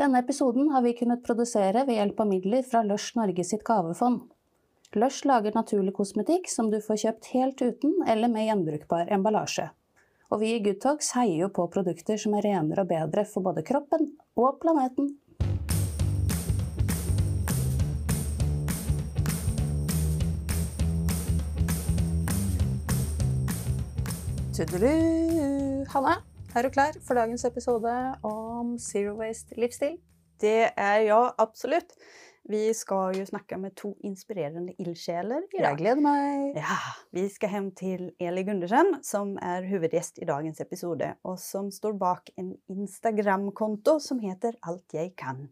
Denne episoden har vi kunnet produsere ved hjelp av midler fra Lush Norge sitt gavefond. Lush lager naturlig kosmetikk som du får kjøpt helt uten eller med gjenbrukbar emballasje. Og vi i Good Talks heier jo på produkter som er renere og bedre for både kroppen og planeten. Tudelu. Hanne, er du klar for dagens episode om zero waste livsstil? Det er jeg absolutt. Vi skal jo snakke med to inspirerende ildsjeler i Jeg dag. gleder meg. Ja, vi skal hjem til Eli Gundersen, som er hovedgjest i dagens episode, og som står bak en Instagram-konto som heter Alt jeg kan.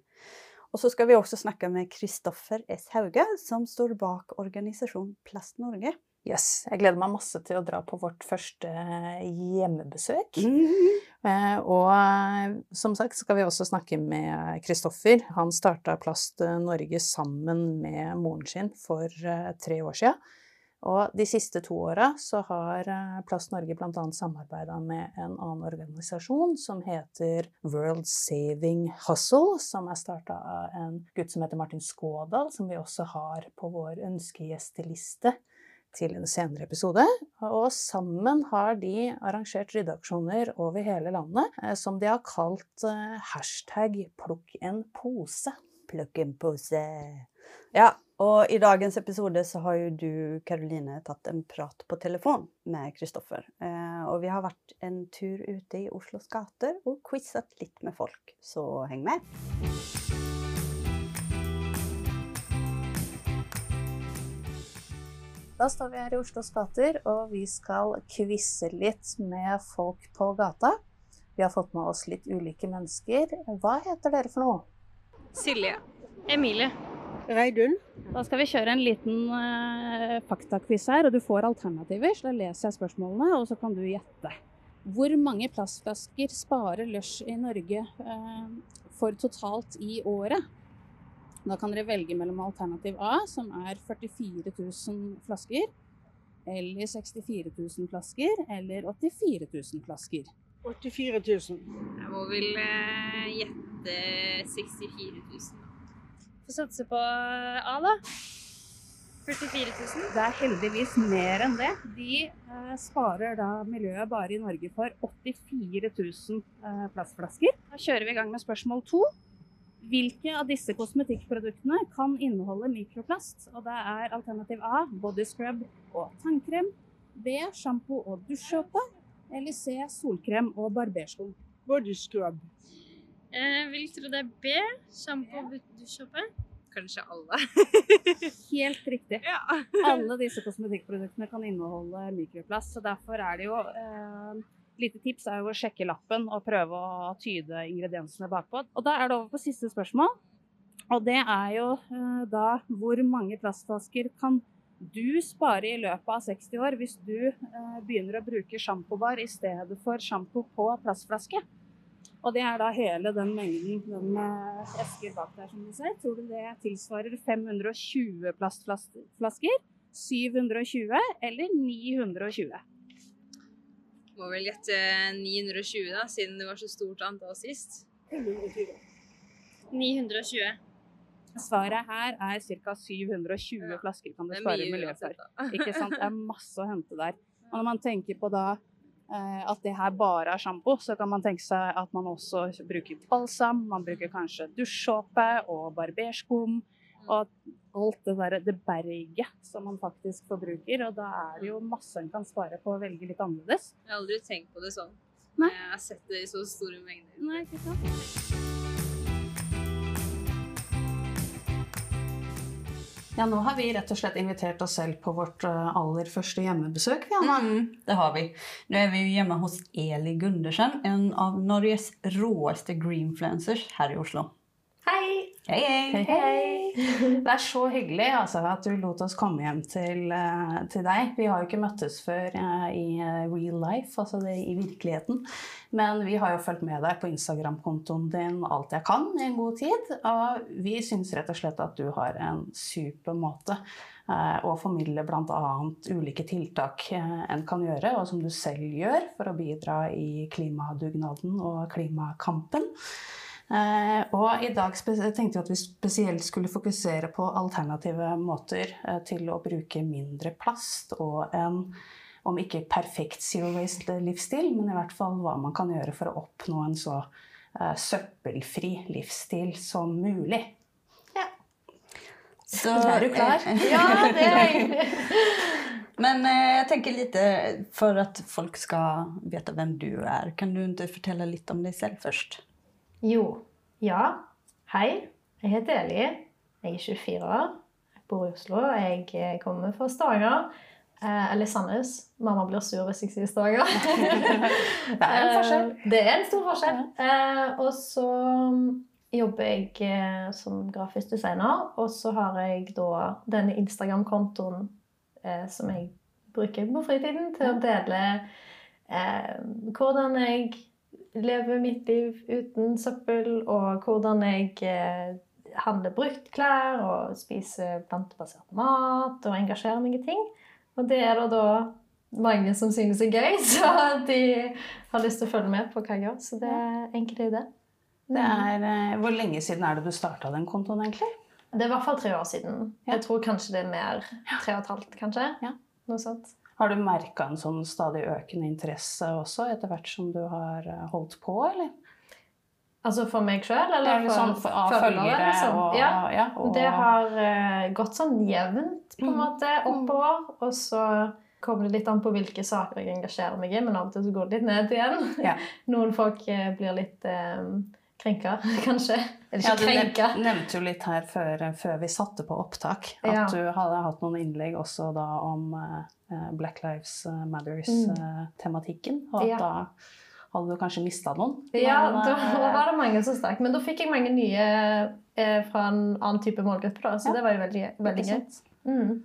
Og så skal vi også snakke med Kristoffer S. Hauge, som står bak organisasjonen Plast Norge. Yes, jeg gleder meg masse til å dra på vårt første hjemmebesøk. Mm. Eh, og eh, som sagt skal vi også snakke med Kristoffer. Han starta Plast Norge sammen med moren sin for eh, tre år siden. Og de siste to åra så har eh, Plast Norge bl.a. samarbeida med en annen organisasjon som heter World Saving Hustle, som er starta av en gutt som heter Martin Skådal, som vi også har på vår ønskegjesteliste til en senere episode. Og sammen har de arrangert ryddeaksjoner over hele landet eh, som de har kalt eh, hashtag plukk en pose. Plukk en pose. Ja, og i dagens episode så har jo du, Karoline, tatt en prat på telefon med Kristoffer. Eh, og vi har vært en tur ute i Oslos gater og quizet litt med folk, så heng med. Da står vi her i Oslos gater, og vi skal quize litt med folk på gata. Vi har fått med oss litt ulike mennesker. Hva heter dere for noe? Silje. Emilie. Reidun. Da skal vi kjøre en liten uh, faktakviss her, og du får alternativer. Så da leser jeg spørsmålene, og så kan du gjette. Hvor mange plastflasker sparer Lush i Norge uh, for totalt i året? Da kan dere velge mellom alternativ A, som er 44 000 flasker, eller 64 000 flasker, eller 84 000 flasker. 84 000. Jeg må vel eh, gjette 64 000. Få satse på A, da. 44 000. Det er heldigvis mer enn det. De eh, sparer da miljøet bare i Norge for 84 000 eh, plastflasker. Da kjører vi i gang med spørsmål to. Hvilke av disse kosmetikkproduktene kan inneholde mikroplast? Og det er alternativ A body scrub og tannkrem. B sjampo og dusjsåpe. Eller C solkrem og barbersko. Body scrub. Jeg vil tro det er B. Sjampo og dusjsåpe. Kanskje alle. Helt riktig. ja. Alle disse kosmetikkproduktene kan inneholde mikroplast, så derfor er det jo eh, Lite tips er jo å sjekke lappen og prøve å tyde ingrediensene bakpå. Og da er det over på siste spørsmål. Og det er jo eh, da hvor mange plastflasker kan du spare i løpet av 60 år hvis du eh, begynner å bruke sjampobar i stedet for sjampo på plastflaske? Og det er da hele den mengden den eh, esker bak der, som du ser. Tror du det tilsvarer 520 plastflasker? 720 eller 920? Må vel gjette 920, da, siden det var så stort antall sist. 520. 920. Svaret her er ca. 720 Ja, flasker kan du spare miljøet for. Ikke sant? Det er masse å hente der. Og når man tenker på da eh, at det her bare er sjampo, så kan man tenke seg at man også bruker balsam, man bruker kanskje dusjsåpe og barberskum. Og alt det der, det berget som man faktisk forbruker. Og da er det jo masse en kan spare på å velge litt annerledes. Jeg har aldri tenkt på det sånn. Nei. Jeg har sett det i så store mengder. Nei, ikke sant? Ja, nå har vi rett og slett invitert oss selv på vårt eh, aller første hjemmebesøk. Mm, det har vi. Nå er vi jo hjemme hos Eli Gundersen, en av Norges råeste greenfluencers her i Oslo. Hei! Hei, hei! Hei, hei! Det er så hyggelig altså, at du lot oss komme hjem til, eh, til deg. Vi har jo ikke møttes før eh, i eh, real life, altså det, i virkeligheten. Men vi har jo fulgt med deg på Instagram-kontoen din alt jeg kan i en god tid. Og vi syns rett og slett at du har en super måte eh, å formidle bl.a. ulike tiltak en kan gjøre, og som du selv gjør for å bidra i klimadugnaden og klimakampen. Eh, og i dag tenkte jeg at vi spesielt skulle fokusere på alternative måter eh, til å bruke mindre plast og en om ikke perfekt zero waste-livsstil, men i hvert fall hva man kan gjøre for å oppnå en så eh, søppelfri livsstil som mulig. Ja. Så, Er du klar? Ja, det er jeg. Men eh, tenker litt for at att folk skal vite hvem du er. Kan du ikke fortelle litt om deg selv først? Jo. Ja. Hei. Jeg heter Eli. Jeg er 24 år. Jeg bor i Oslo. Jeg eh, kommer fra Stavanger. Eh, eller Sandnes. Mamma blir sur hvis jeg sier Stavanger. Det er en forskjell. Eh, det er en stor forskjell. Eh, og så jobber jeg eh, som grafisk designer, og så har jeg da denne Instagram-kontoen eh, som jeg bruker på fritiden til å dele eh, hvordan jeg lever mitt liv uten søppel, og hvordan jeg handler brukt klær og spiser plantebasert mat og engasjerer meg i ting. Og det er det da mange som synes er gøy, så de har lyst til å følge med på hva jeg gjør. Så det er egentlig det. Det er, eh, hvor lenge siden er det du starta den kontoen, egentlig? Det er i hvert fall tre år siden. Ja. Jeg tror kanskje det er mer tre og et halvt, kanskje. Ja. Noe sånt. Har du merka en sånn stadig økende interesse også, etter hvert som du har eh, holdt på, eller? Altså for meg sjøl, eller for, sånn for, av følgere, liksom? og, Ja. ja, og Det har uh, gått sånn jevnt, på en Mm. måte, oppover. Og så kommer det litt an på hvilke saker jeg engasjerer meg i, men av og til så går det litt ned igjen. Ja. Noen folk uh, blir litt eh, krenka, kanskje. Eller Ja, du krenka. nevnte jo litt her før, før vi satte på opptak at Ja. du hadde hatt noen innlegg også da om uh, Black Lives Mm. Matters-tematikken, og at Ja. da hadde du kanskje mista noen. Ja, Men, da eh, var det mange som stakk. Men da fikk jeg mange nye uh, fra en annen type målgruppe, da, så det var jo veldig, veldig gøy. Mm.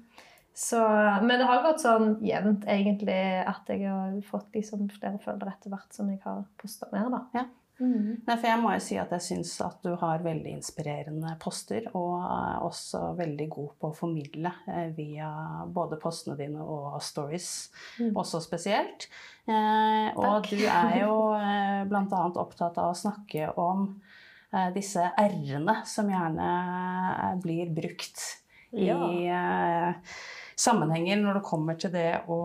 Så, men det har gått sånn jevnt, egentlig, at jeg har fått liksom flere følgere etter hvert som jeg har posta mer, da. Ja. Mm. Nei, for jeg må jo si at jeg syns at du har veldig inspirerende poster, og er også veldig god på å formidle eh, via både postene dine og stories, Mm. også spesielt. Eh, og du er jo eh, bl.a. opptatt av å snakke om eh, disse r-ene som gjerne eh, blir brukt Ja. i eh, sammenhenger når det kommer til det å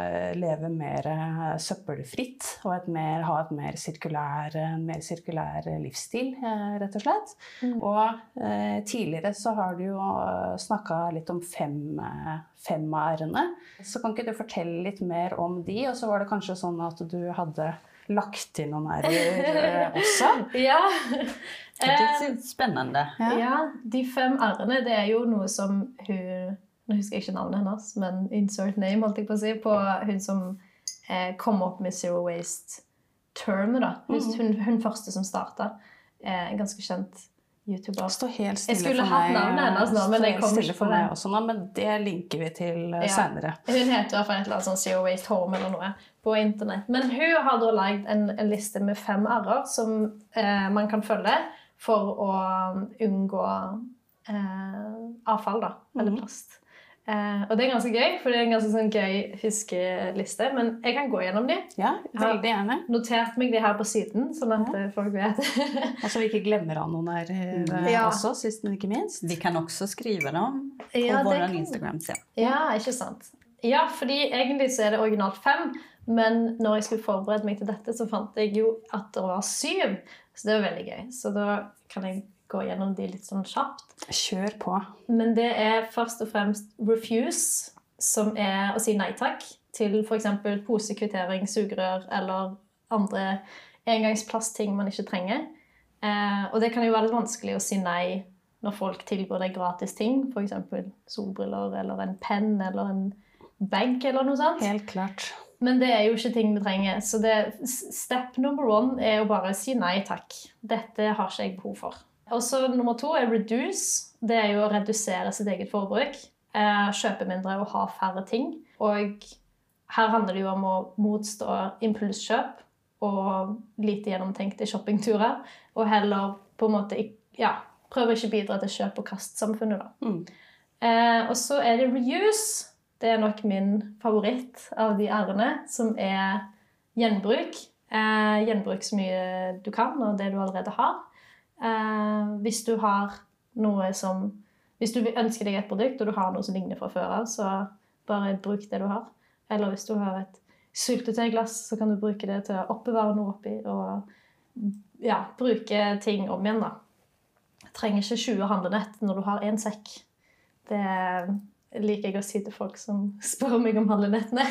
eh, leve mer eh, søppelfritt og mer, ha et mer sirkulær, en mer sirkulær livsstil, eh, rett og slett. Mm. Og eh, tidligere så har du jo snakka litt om fem, eh, fem r-ene. Så kan ikke du fortelle litt mer om de? Og så var det kanskje sånn at du hadde lagt til noen r-er eh, også? Ja. Det Eh, er spennende. ja, de fem r-ene, det er jo noe som hun Nå husker jeg ikke navnet hennes, men insert name, holdt jeg på å si, på hun som eh, kom opp med Zero Waste-termet, da. Hun, Mhm. hun, hun første som starta. Eh, en ganske kjent YouTuber. Stå helt stille Jeg skulle for hatt meg. navnet hennes nå, men jeg kom ikke for på meg det. også nå, men det linker vi til uh, Ja. seinere. Hun heter i hvert fall et eller annet sånn Zero Waste Home eller noe på internett. Men hun har da lagd en, en liste med fem r-er som eh, man kan følge for å unngå eh, avfall, da. Eller Mhm. plast. Eh, og det er ganske gøy, for det er en ganske sånn gøy huskeliste. Men jeg kan gå gjennom de. Ja, veldig gjerne. Jeg har Notert meg de her på siden, sånn at Ja. eh, folk vet. Og så vi ikke glemmer av noen her eh, Ja. også, sist, men ikke minst. Vi kan også skrive dem på Ja, vår kan- Instagram sen. Ja, ikke sant. Ja, fordi egentlig så er det originalt fem, men når jeg skulle forberede meg til dette, så fant jeg jo at det var syv. Så det var veldig gøy. Så da kan jeg gå gjennom de litt sånn kjapt. Kjør på. Men det er først og fremst refuse, som er å si nei takk til f.eks. posekvittering, sugerør eller andre engangsplastting man ikke trenger. Eh, og det kan jo være litt vanskelig å si nei når folk tilbyr deg gratis ting, f.eks. solbriller eller en penn eller en bag eller noe sånt. Helt klart. Men det er jo ikke ting vi trenger. Så det, step number one er jo bare å si nei takk. Dette har ikke jeg behov for. Og så nummer to er reduce. Det er jo å redusere sitt eget forbruk. Eh, kjøpe mindre og ha færre ting. Og her handler det jo om å motstå impulskjøp og lite gjennomtenkte shoppingturer. Og heller på en måte ja, prøve ikke bidra til kjøp- og kastsamfunnet, da. Mm. Eh, og så er det reuse. Det er nok min favoritt av de r-ene, som er gjenbruk. Eh, gjenbruk så mye du kan, og det du allerede har. Eh, hvis du har noe som Hvis du ønsker deg et produkt, og du har noe som ligner fra før av, så bare bruk det du har. Eller hvis du har et syltetøyglass, så kan du bruke det til å oppbevare noe oppi. Og ja, bruke ting om igjen, da. Trenger ikke 20 handlenett når du har én sekk. Det liker jeg å si til folk som spør meg om handlenettene.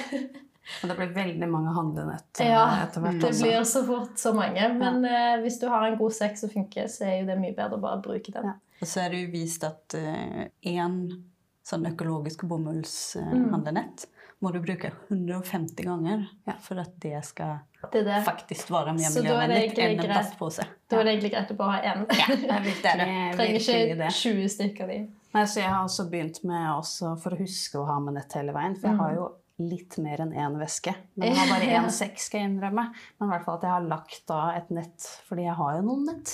Og det blir veldig mange handlenett eh, Ja, etter hvert. Det blir så fort så mange. Men eh, hvis du har en god sekk som funker, så er jo det mye bedre å bare bruke den. Ja. Og så er det jo vist at én sånn økologisk Mm. må du bruke 150 ganger Ja. for at det skal Det det. faktisk være mer er miljøvennlig enn en plastpose. Da er det egentlig greit å bare ha én. Ja, Virkelig, Trenger ikke det. 20 stykker av de. Nei, så jeg har også begynt med også for å huske å ha med nett hele veien. For jeg har Mm. jo litt mer enn én væske. Men jeg har bare én sekk, skal jeg innrømme. Men i hvert fall at jeg har lagt da et nett, fordi jeg har jo noen nett,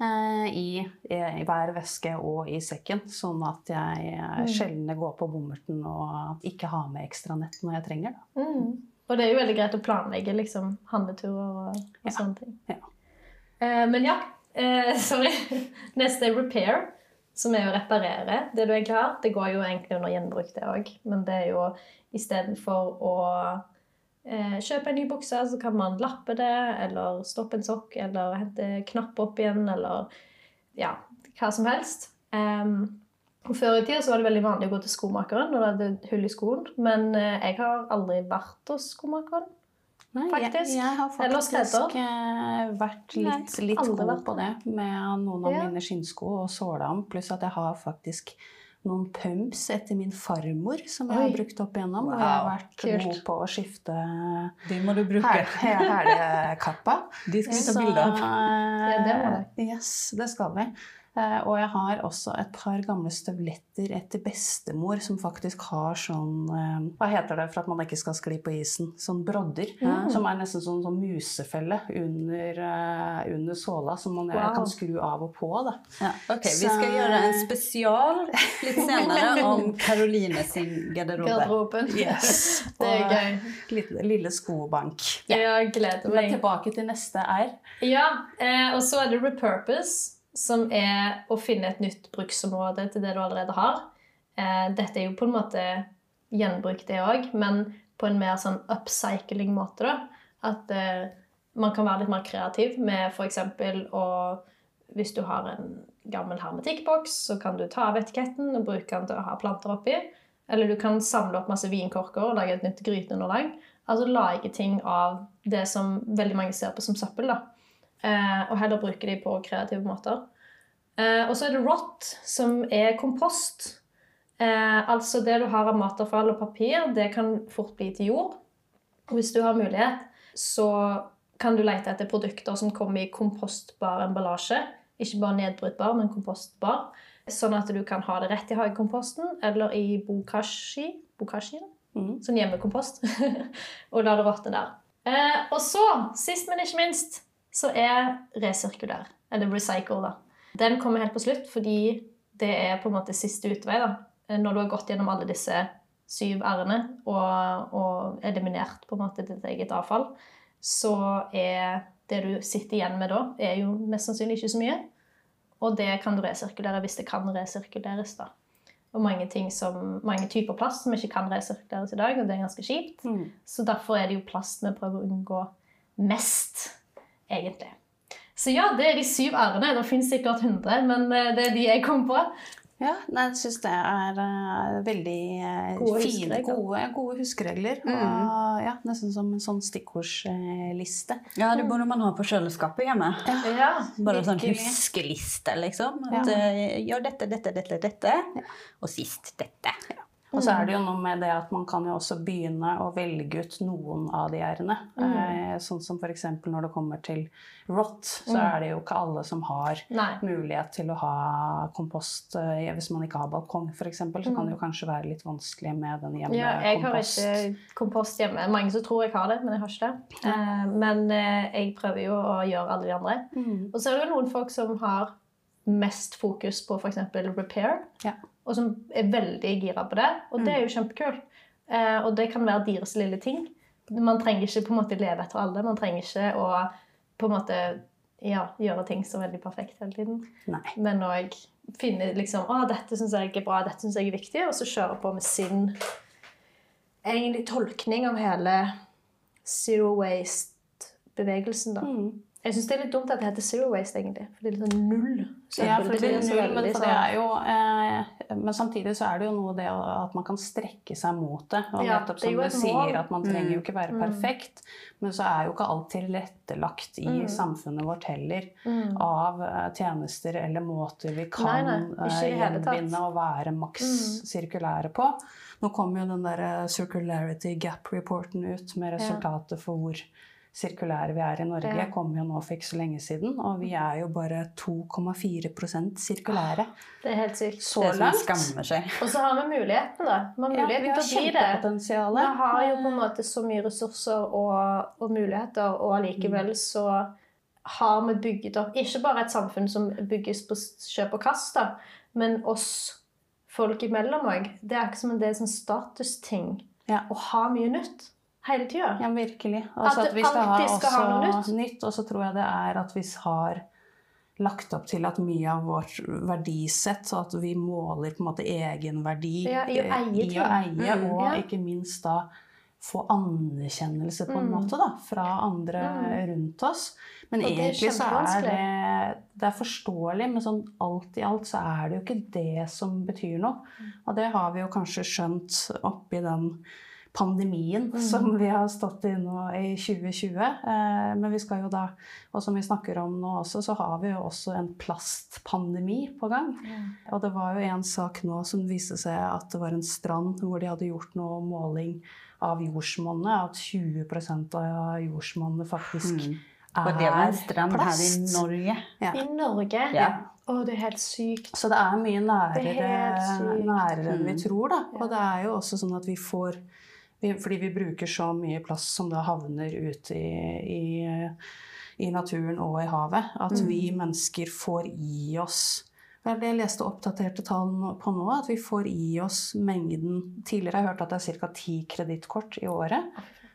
eh, i, i hver væske og i sekken. Sånn at jeg eh, Mm. sjelden går på bommerten og ikke har med ekstra nett når jeg trenger det. Mm. Og det er jo veldig greit å planlegge liksom, handleturer og, og Ja. sånne ting. Ja. Eh, men ja, eh, sorry. Neste er repair, som er å reparere det du egentlig har. Det går jo egentlig under gjenbruk, det òg. Men det er jo istedenfor å eh, kjøpe en ny bukse, så kan man lappe det, eller stoppe en sokk, eller hente knapp opp igjen, eller ja, hva som helst. Um, Før i tida var det veldig vanlig å gå til skomakeren når det hadde hull i skoen. Men eh, jeg har aldri vært hos skomakeren. Nei, Faktisk. Jeg, jeg har faktisk steder. eh, vært Nei, litt, litt god vært på det med noen av Ja. mine skinnsko og såla om. Pluss at jeg har faktisk noen pumps etter min farmor som jeg har brukt opp igjennom. Og jeg har vært kult. god på å skifte De må du bruke. hælekappa. De skal vi ta bilde av. Ja, det må eh, Yes, det skal vi. Eh, Og jeg har også et par gamle støvletter etter bestemor som faktisk har sånn eh, Hva heter det for at man ikke skal skli på isen? Sånn brodder. Mm. Som er nesten sånn, sånn musefelle under, eh, under såla, som man Wow. kan skru av og på. Da. Ja, ok, Vi skal gjøre en spesial litt senere om Caroline sin garderobe. Garderoben. Yes. Det er Og gøy. Lille, lille skobank. Jeg gleder meg. Men tilbake til neste R. Ja, eh, og så er det repurpose, som er å finne et nytt bruksområde til det du allerede har. Eh, dette er jo på en måte gjenbruk, det òg, men på en mer sånn upcycling-måte. da. At eh, man kan være litt mer kreativ med f.eks. å Hvis du har en gammel hermetikkboks, så kan du ta av etiketten og bruke den til å ha planter oppi. Eller du kan samle opp masse vinkorker og lage et nytt gryteunderlag. Altså lage ting av det som veldig mange ser på som søppel. da. Eh, og heller bruke de på kreative måter. Eh, og så er det rot, som er kompost. Eh, altså det du har av matavfall og papir, det kan fort bli til jord. Og hvis du har mulighet, så kan du lete etter produkter som kommer i kompostbar emballasje. Ikke bare nedbrytbar, men kompostbar. Sånn at du kan ha det rett i hagekomposten eller i bokashi. Bokashien? mm. Sånn hjemmekompost. og la det råtne der. Eh, og så, sist, men ikke minst, så er resirkulær. Eller recycle, da. Den kommer helt på slutt, fordi det er på en måte siste utvei. da. Når du har gått gjennom alle disse syv r-ene og, og eliminert på en måte ditt eget avfall, så er det du sitter igjen med da, er jo mest sannsynlig ikke så mye. Og det kan du resirkulere hvis det kan resirkuleres. da. Og mange, ting som, mange typer plast som ikke kan resirkuleres i dag, og det er ganske kjipt. Mm. Så derfor er det jo plast vi prøver å unngå mest, egentlig. Så ja, det er de syv r-ene. Det finnes sikkert 100, men eh, det er de jeg kom på. Ja, jeg syns det er uh, veldig uh, Gode fine, gode, gode huskeregler. Og ja, nesten som en sånn stikkordsliste. Ja, det burde man ha på kjøleskapet hjemme. Ja, Bare sånn huskeliste, liksom. Ja. At, eh, Gjør dette, dette, dette, dette. Og sist dette. Og så er det jo noe med det at man kan jo også begynne å velge ut noen av de r-ene. Mm. sånn som f.eks. når det kommer til rot, så Mm. er det jo ikke alle som har Nei. mulighet til å ha kompost. Eh, hvis man ikke har balkong f.eks., så kan det jo kanskje være litt vanskelig med den Mm. Ja, jeg har ikke kompost hjemme. Mange som tror jeg har det, men jeg har ikke det. Eh, men eh, jeg prøver jo å gjøre alle de andre. Mm. Og så er det jo noen folk som har mest fokus på f.eks. repair, Ja. Og som er veldig gira på det. Og det er jo kjempekult. Eh, og det kan være deres lille ting. Man trenger ikke på en måte leve etter alle. Man trenger ikke å på en måte ja, gjøre ting så veldig perfekt hele tiden. Nei. Men òg finne liksom Å, dette syns jeg er bra, dette syns jeg er viktig, og så kjøre på med sin egentlig tolkning av hele zero waste-bevegelsen, da. Mm. Jeg syns det er litt dumt at det heter zero waste, egentlig. For det er litt sånn null. Ja, for det blir null, men for det er jo eh, Men samtidig så er det jo noe det at man kan strekke seg mot det. Og Ja, nettopp det som du sier, at man trenger jo ikke være Mm. perfekt. Men så er jo ikke alt tilrettelagt i Mm. samfunnet vårt heller. Mm. Av eh, tjenester eller måter vi kan Nei, eh, gjenvinne og være maks Mm. sirkulære på. Nå kom jo den der eh, Circularity Gap-reporten ut med Ja. resultatet for hvor sirkulære vi er i Norge. Ja. kom jo nå for ikke så lenge siden. Og vi er jo bare 2,4% sirkulære. Det er helt sykt. Så det langt. skammer seg. Og så har vi muligheten, da. Vi har Ja, vi har til å bli det. Vi har jo på en måte så mye ressurser og, og muligheter, og allikevel så har vi bygget opp ikke bare et samfunn som bygges på kjøp og kast, da, men oss folk imellom òg. Det er ikke som en del sånn statusting Ja. å ha mye nytt hele tida. Ja, virkelig. Altså At at vi skal ha skal ha noe nytt. nytt. Og så tror jeg det er at vi har lagt opp til at mye av vårt verdisett, så at vi måler på en måte egenverdi Ja, i å eh, eie i å eie, Mm, og ja. ikke minst da få anerkjennelse på en Mm. måte da, fra andre Mm. rundt oss. Men egentlig så er det, det er forståelig, men sånn alt i alt så er det jo ikke det som betyr noe. Mm. Og det har vi jo kanskje skjønt oppi den pandemien Mm. som vi har stått i nå i 2020. Eh, men vi skal jo da, og som vi snakker om nå også, så har vi jo også en plastpandemi på gang. Og det var jo en sak nå som viste seg at det var en strand hvor de hadde gjort noe måling av jordsmonnet, at 20% av jordsmonnet faktisk Mm. Og det var en strand her i. Norge. Ja. I Norge? Ja. Å, det er helt sykt. Så det er mye nærere, Det er nærere enn vi Mm. tror, da. Ja. Og det er jo også sånn at vi får Fordi vi bruker så mye plast som da havner ut i, i, i naturen og i havet, at Mm. vi mennesker får i oss Jeg leste oppdaterte tall på nå, at vi får i oss mengden Tidligere har jeg hørt at det er ca. ti kredittkort i året.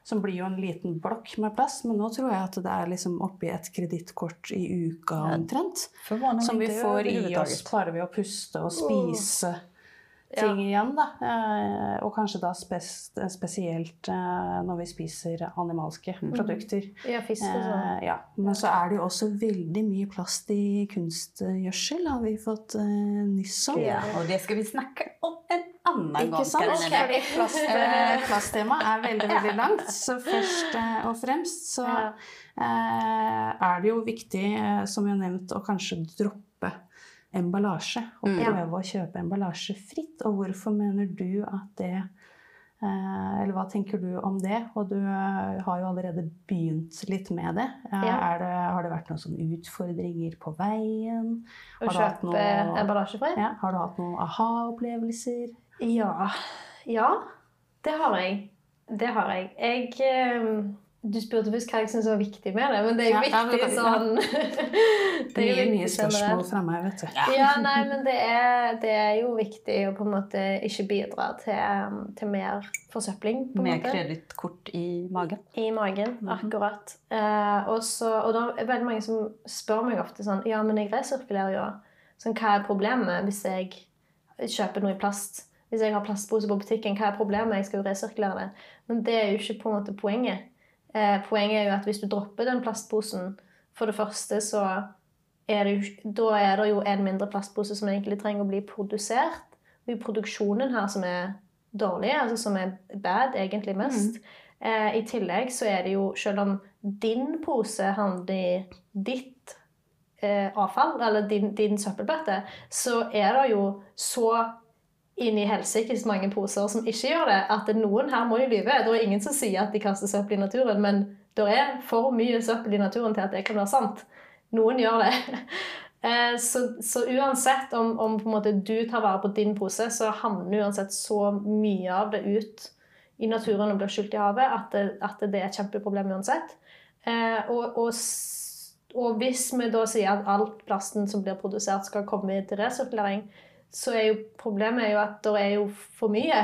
Som blir jo en liten blokk med plast, men nå tror jeg at det er liksom oppi et kredittkort i uka omtrent. Ja, Som vi får i oss bare ved å puste og spise Ja. Ting igjen. Da. Eh, og kanskje da spes spesielt eh, når vi spiser animalske Mm. produkter. Ja, fisk og sånn. Eh, ja. Men så er det jo også veldig mye plast i kunstgjødsel, har vi fått eh, nyss om. Ja, og det skal vi snakke om en annen gang. Ikke sant? Karinene. Fordi plast, eh, plasttemaet er veldig, veldig langt. Så først eh, og fremst så Ja. eh, er det jo viktig, som vi har nevnt, å kanskje droppe emballasje. Og Mm. prøve å kjøpe emballasje fritt. Og hvorfor mener du at det eh, Eller hva tenker du om det? Og du eh, har jo allerede begynt litt med det. Eh, Ja. er det har det vært noen sånne utfordringer på veien? Å kjøpe noe- emballasjefri? Ja, har du hatt noen aha-opplevelser? Ja. Ja, det har jeg. Det har jeg. Jeg Du spurte først hva jeg syns var viktig med det, men det er jo Ja, viktig sånn Det er jo Mye, spørsmål fra meg, vet du. Ja, nei, men det er, det er jo viktig å på en måte ikke bidra til, til mer forsøpling. på Med kredittkort i magen. I magen, Mhm. akkurat. Eh, og, så, og da er veldig mange som spør meg ofte sånn Ja, men jeg resirkulerer jo. Sånn, hva er problemet hvis jeg kjøper noe i plast? Hvis jeg har plastpose på butikken, hva er problemet? Jeg skal jo resirkulere det. Men det er jo ikke på en måte poenget. Eh, poenget er jo at hvis du dropper den plastposen, for det første så er det da er det jo en mindre plastpose som egentlig trenger å bli produsert. Det er jo produksjonen her som er dårlig, altså som er bad egentlig mest. Eh, I tillegg så er det jo, selv om din pose havner i ditt eh, avfall, eller din, din søppelbøtte, så er det jo så inn i helsikes mange poser som ikke gjør det, at noen her må jo lyve. Det er ingen som sier at de kaster søppel i naturen, men det er for mye søppel i naturen til at det kan være sant. Noen gjør det. Eh, Så, så uansett om, om du tar vare på din pose, så havner uansett så mye av det ut i naturen og blir skylt i havet at det, at det er et kjempeproblem uansett. Eh, og, og, og hvis vi da sier at all plasten som blir produsert skal komme til resirkulering, så er jo problemet er jo at det er jo for mye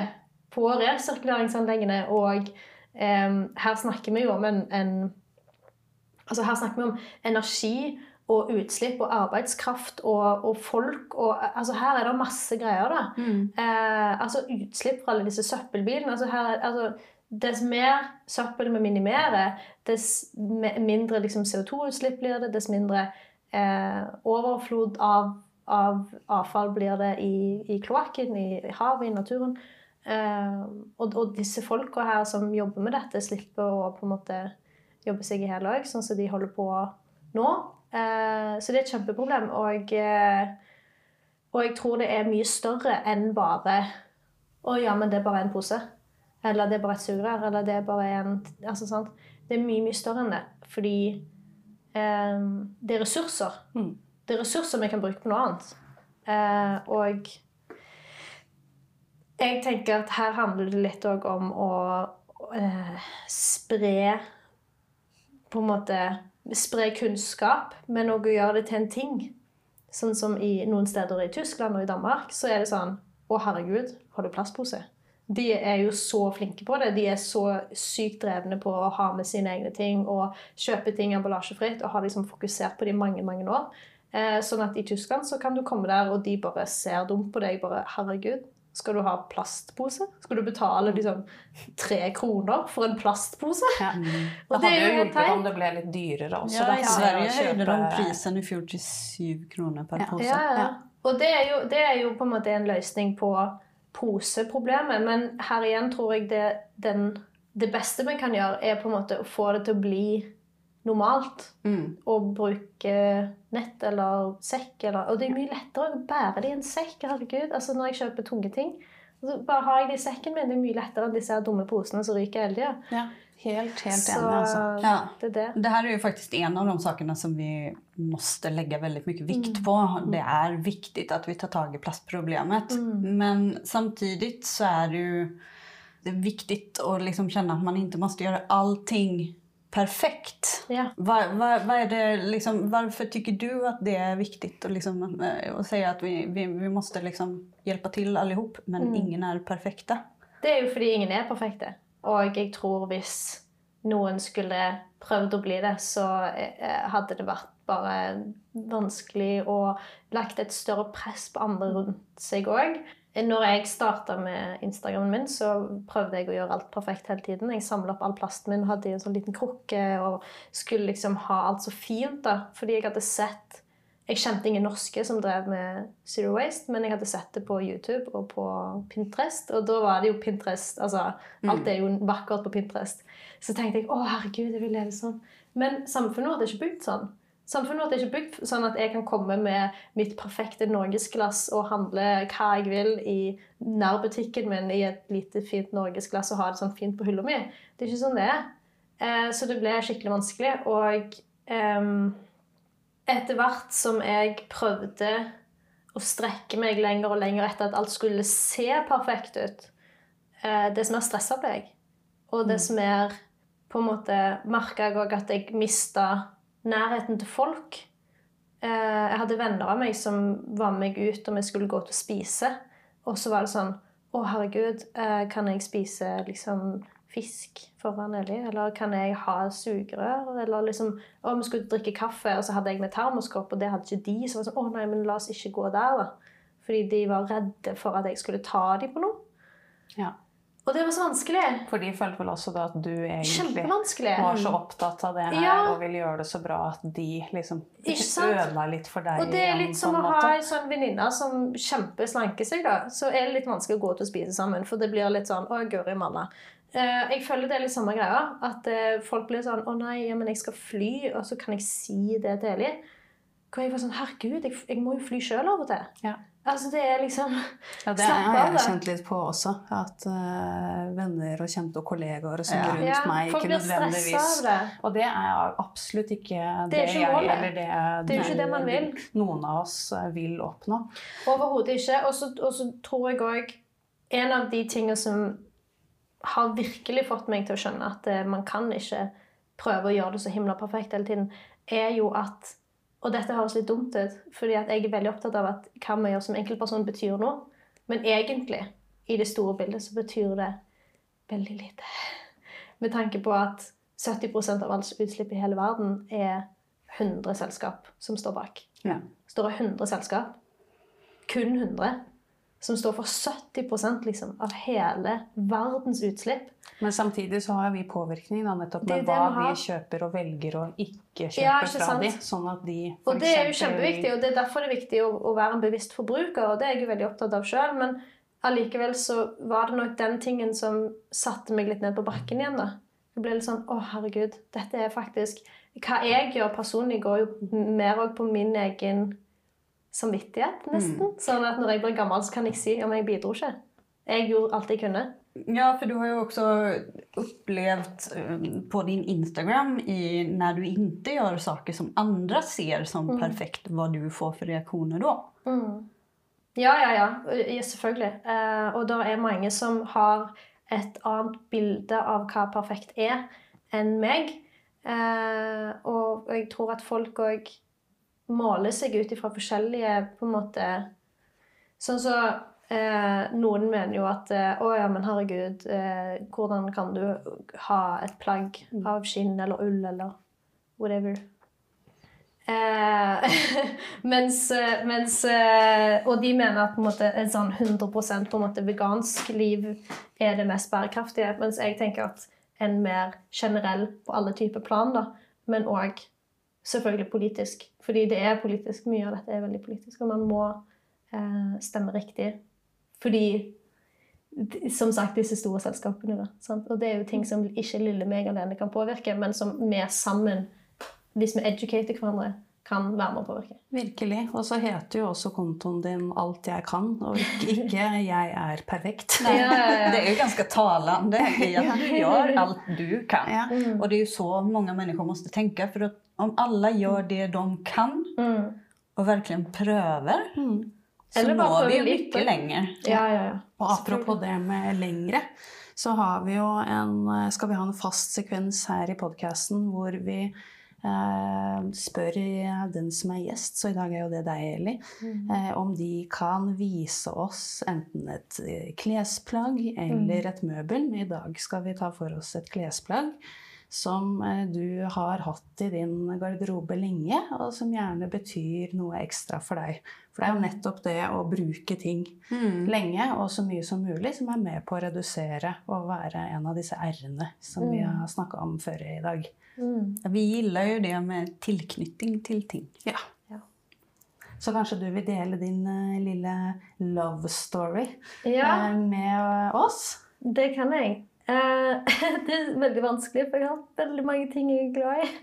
på resirkuleringsanleggene. Og eh, her snakker vi jo om en, en Altså her snakker vi om energi og utslipp og arbeidskraft og, og folk og Altså her er det masse greier, da. Mm. Eh, altså utslipp fra alle disse søppelbilene. Altså her, er- altså, dess mer søppel vi minimerer, dess mindre liksom, CO2-utslipp blir det, dess mindre eh, overflod av, av avfall blir det i, i kloakken, i havet, i naturen. Eh, og, og disse folka her som jobber med dette, slipper å på en måte jobbe seg i hjel òg, sånn som de holder på nå. Eh, så det er et kjempeproblem. Og, eh, og jeg tror det er mye større enn bare Å ja, men det er bare en pose. Eller det er bare et sugerør. Eller det er bare en altså, sant? Det er mye, mye større enn det. Fordi eh, det er ressurser. Mm. Det er ressurser vi kan bruke på noe annet. Eh, og jeg tenker at her handler det litt òg om å eh, spre På en måte spre kunnskap, men òg gjøre det til en ting. Sånn som i noen steder i Tyskland og i Danmark, så er det sånn Å, herregud, har du plastpose? De er jo så flinke på det. De er så sykt drevne på å ha med sine egne ting og kjøpe ting emballasjefritt og har liksom fokusert på det i mange, mange år. Eh, sånn at i Tyskland så kan du komme der, og de bare ser dumt på deg. bare, herregud, skal du ha plastpose? Skal du betale liksom tre kroner for en plastpose? Ja. Og Det det hadde er jo hjulpet om det ble litt dyrere også. Ja, da, I Sverige høyde de prisen i fjor til syv kroner per pose. Ja, ja. Ja. Og det er, jo, det er jo på en måte en løsning på poseproblemet. Men her igjen tror jeg det, den, det beste vi kan gjøre, er på en måte å få det til å bli normalt. Mm. Bruke nett eller sekk. Eller, og det er mye lettere å bære det i en sekk. herregud. Altså Når jeg kjøper tunge ting, så bare har jeg det i sekken min. Det er mye lettere enn disse dumme posene som ryker hele tida. Ja, helt, helt Så enig, altså. Ja. det det. Det her er jo faktisk en av de sakene som vi måste legge veldig mye vikt Mm. på. Det er viktig at vi tar tag i plastproblemet. Mm. Men samtidig så er det jo det er viktig å liksom kjenne at man ikke må gjøre allting perfekt. Ja. Vad, vad är det liksom, varför tycker du att det är viktigt att, liksom, eh, att säga att vi, vi, vi måste liksom hjelpe til alle allihop men Mm. ingen er perfekte? Det er jo fordi ingen er perfekte. Og jeg tror hvis noen skulle prøvd å bli det, så eh, hadde det vært bare vanskelig og lagt et større press på andre rundt seg òg. Når jeg starta med Instagramen min, så prøvde jeg å gjøre alt perfekt hele tiden. Jeg samla opp all plasten min, hadde i en sånn liten krukke og skulle liksom ha alt så fint. da, Fordi jeg hadde sett Jeg kjente ingen norske som drev med Zero Waste, men jeg hadde sett det på YouTube og på Pinterest. Og da var det jo Pinterest altså Alt er jo vakkert på Pinterest. Så tenkte jeg å herregud, jeg vil leve sånn. Men samfunnet vårt er ikke bygd sånn. Samfunnet vårt er ikke bygd sånn at jeg kan komme med mitt perfekte norgesglass og handle hva jeg vil i nærbutikken min i et lite, fint norgesglass og ha det sånn fint på hylla mi. Det er ikke sånn det er. Eh, så det ble skikkelig vanskelig. Og eh, etter hvert som jeg prøvde å strekke meg lenger og lenger etter at alt skulle se perfekt ut, eh, dess mer stressa ble jeg. Og dess mer på en måte merka jeg òg at jeg mista nærheten til folk. Eh, jeg hadde venner av meg som var med meg ut om jeg skulle gå ut og spise. Og så var det sånn Å, herregud, eh, kan jeg spise liksom fisk foran Eli? Eller kan jeg ha sugerør? Eller liksom Å, vi skulle drikke kaffe, og så hadde jeg med termoskopp, og det hadde ikke de. Så var det sånn Å nei, men la oss ikke gå der, da. Fordi de var redde for at jeg skulle ta dem på noe. Ja. Og det var så vanskelig. For de følte vel også da at du egentlig var så opptatt av det her Ja. og ville gjøre det så bra at de liksom ødela litt for deg. Og det er litt som å ha en sånn venninne som kjempeslanker seg, da. Så er det litt vanskelig å gå ut og spise sammen, for det blir litt sånn Å, guri malla. Uh, jeg føler det er litt samme greia. At uh, folk blir sånn Å nei, men jeg skal fly, og så kan jeg si det til Eli. Hvor jeg var sånn Herregud, jeg, jeg må jo fly sjøl av og til. Ja. Altså, det er liksom Ja, det Slapp har jeg kjent litt på også. At uh, venner og kjente og kollegaer og sånn Ja. rundt Ja, meg ikke nødvendigvis av det. Og det er absolutt ikke det, Det ikke jeg målet. eller det, Det er jo ikke det man vil. noen av oss eh, vil oppnå. Overhodet ikke. Og så- tror jeg òg En av de tingene som har virkelig fått meg til å skjønne at eh, man kan ikke prøve å gjøre det så himla perfekt hele tiden, er jo at Og dette høres litt dumt ut, fordi jeg er veldig opptatt av at hva vi gjør som enkeltperson, betyr noe. Men egentlig, i det store bildet, så betyr det veldig lite. Med tanke på at 70% av alt utslipp i hele verden er 100 selskap som står bak. Ja. Står det 100 selskap, kun 100, som står for 70% liksom, av hele verdens utslipp. Men samtidig så har vi påvirkning da, nettopp med det hva vi vi kjøper og velger å ikke kjøpe Ja, ikke fra de, sånn at de for Og det er jo kjempeviktig, og det er derfor det er viktig å, å være en bevisst forbruker, og det er jeg jo veldig opptatt av sjøl. Men allikevel så var det nok den tingen som satte meg litt ned på bakken igjen, da. Jeg ble litt sånn Å, herregud, dette er faktisk Hva jeg gjør personlig, går jo mer òg på min egen samvittighet, nesten. Sånn at når jeg blir gammel, så kan jeg si om jeg bidro ikke. Jeg gjorde alt jeg kunne. Ja, for du har jo også upplevt eh, på din Instagram i, når du ikke gjør saker som andre ser som perfekt, hva du får for reaksjoner da. Mm. Ja, ja, ja. Ja, Selvfølgelig. Eh, og det er mange som har et annet bilde av hva perfekt er, enn meg. Eh, og jeg tror at folk òg måler seg ut ifra forskjellige på en måte Sånn så eh, Noen mener jo at eh, Å ja, men herregud, eh, hvordan kan du ha et plagg av skinn eller ull eller whatever? Eh, mens, eh, mens eh, Og de mener at på en måte, et sånn 100% på en måte, vegansk liv er det mest bærekraftige. Mens jeg tenker at en mer generell på alle typer plan, da, men òg selvfølgelig politisk. Fordi det er politisk. Mye av dette er veldig politisk, og man må eh, stemme riktig. Fordi som sagt, disse store selskapene. Da? Og det er jo ting som ikke lille meg alene kan påvirke, men som vi sammen hvis vi educater hverandre, kan være med å påvirke. Virkelig. Og så heter jo også kontoen din 'Alt jeg kan', og ikke, ikke 'Jeg er perfekt'. Ja, ja, ja. Det er jo ganske talende i at du gjør alt du kan. Ja. Mm. Det er jo så mange mennesker måtte tenke, for att om alle gjør det de kan Mm. virkelig prøver, prövar Mm. så Eller når vi jo ju lenger. Ja, ja, ja. Og apropos det med lengre, så har vi jo en, skal vi ha en fast sekvens her i podkasten hvor vi spør den som er gjest, så i dag er jo det deg, Eli, eh, om de kan vise oss enten et eh, klesplagg eller et møbel. I dag skal vi ta for oss et klesplagg som eh, du har hatt i din garderobe lenge, og som gjerne betyr noe ekstra for deg. For det er jo nettopp det å bruke ting lenge og så mye som mulig som er med på å redusere og være en av disse r-ene som vi har snakka om før i dag. Mm. Vi gillar ju det med tilknytning til ting. Ja. Ja. Så kanskje du vil dele din uh, lille love story ja, uh, med oss? det kan jeg. Uh, det er veldig vanskelig, for jeg har veldig mange ting jeg er glad i.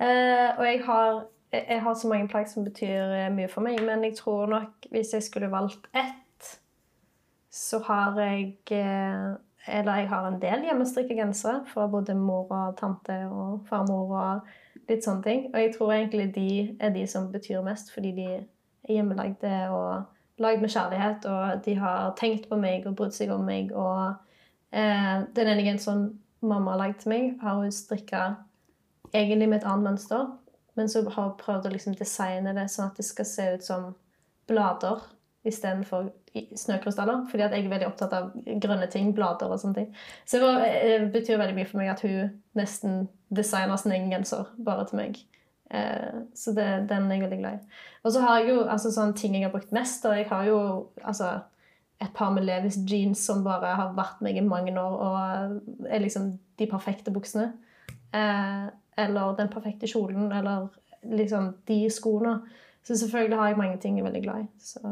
Eh, og jeg har, jeg har så mange plagg som betyr eh, mye for meg, men jeg tror nok hvis jeg skulle valgt ett, så har jeg eh, Eller jeg har en del hjemmestrikka gensere fra både mor og tante og farmor og litt sånne ting. Og jeg tror egentlig de er de som betyr mest, fordi de er hjemmelagde og lagd med kjærlighet, og de har tenkt på meg og brydd seg om meg. og Eh, den ene genseren mamma har lagd til meg, har hun strikka egentlig med et annet mønster, men så har hun prøvd å liksom designe det sånn at det skal se ut som blader istedenfor snøkrystaller. Fordi jeg er veldig opptatt av grønne ting, blader og sånne ting. Så det, var, eh, det betyr veldig mye for meg at hun nesten designer sin egen genser bare til meg. Eh, så det, den er jeg veldig glad i. Og så har jeg jo altså, sånne ting jeg har brukt mest. Og jeg har jo altså, et par med Levis jeans som bare har vært meg i mange år, og er liksom de perfekte buksene. Eh, eller den perfekte kjolen, eller liksom de skoene. Så selvfølgelig har jeg mange ting jeg er veldig glad i. Så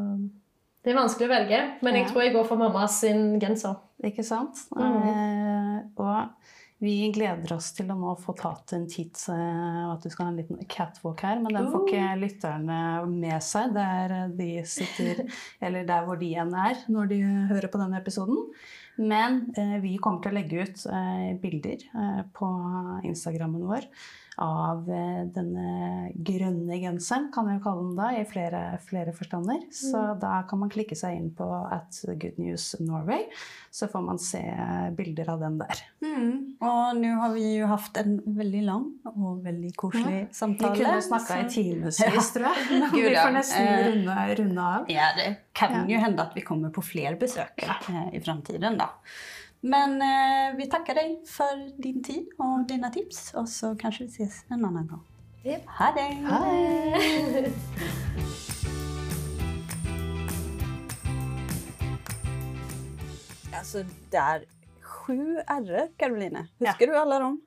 det er vanskelig å velge, men jeg tror jeg går for mamma sin genser. Ikke sant? Mm. Eh, og vi gleder oss til å nå få tatt en titt, eh, og at du skal ha en liten catwalk her. Men den får ikke lytterne med seg der de sitter, eller der hvor de igjen er når de hører på denne episoden. Men eh, vi kommer til å legge ut eh, bilder eh, på Instagrammen vår av eh, denne grønne genseren, kan jeg jo kalle den da, i flere, flere forstander. Så da kan man klikke seg inn på at Good News Norway, så får man se bilder av den der. Mm. Og nå har vi jo haft en veldig lang og veldig koselig Vi samtale. kunne snakka i timevis, tror jeg. Gud, vi får nesten Eh, runde, runde av. Ja, det kan Ja. hende at att vi kommer på flere besøk eh, i framtiden då. Men eh, vi takker deg for din tid og dine tips og så kanskje vi ses en annen gang. Yep. Ha det! Hei! Altså, det er sju r-er, Karoline. Husker du alle dem?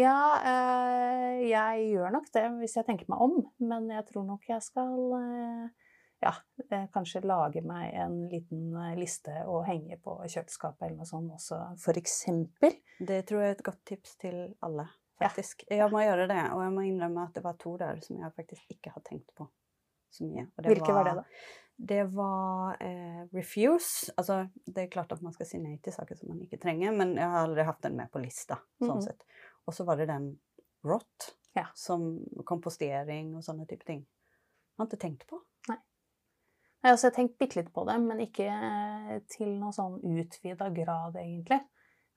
Ja, eh, jeg gjør nok det hvis jeg tenker meg om, men jeg tror nok jeg skal eh, ja, eh, kanskje lage meg en liten eh, liste og henge på kjøleskapet eller noe sånt også, for eksempel. Det tror jeg er et godt tips til alle, Ja. faktisk. Jeg må gjøre det, og jeg må innrømme at det var to der som jeg faktisk ikke har tenkt på så mye. Hvilke var det, da? Det var eh, refuse. Altså, det er klart at man skal si nei til saker som man ikke trenger, men jeg har aldri hatt den med på lista. sånn Mhm. sett. Og så var det den rot, Ja. som kompostering og sånne type ting. Jeg har ikke tenkt på. Altså, jeg har tenkt bitte litt på det, men ikke eh, til noe sånn utvida grad, egentlig.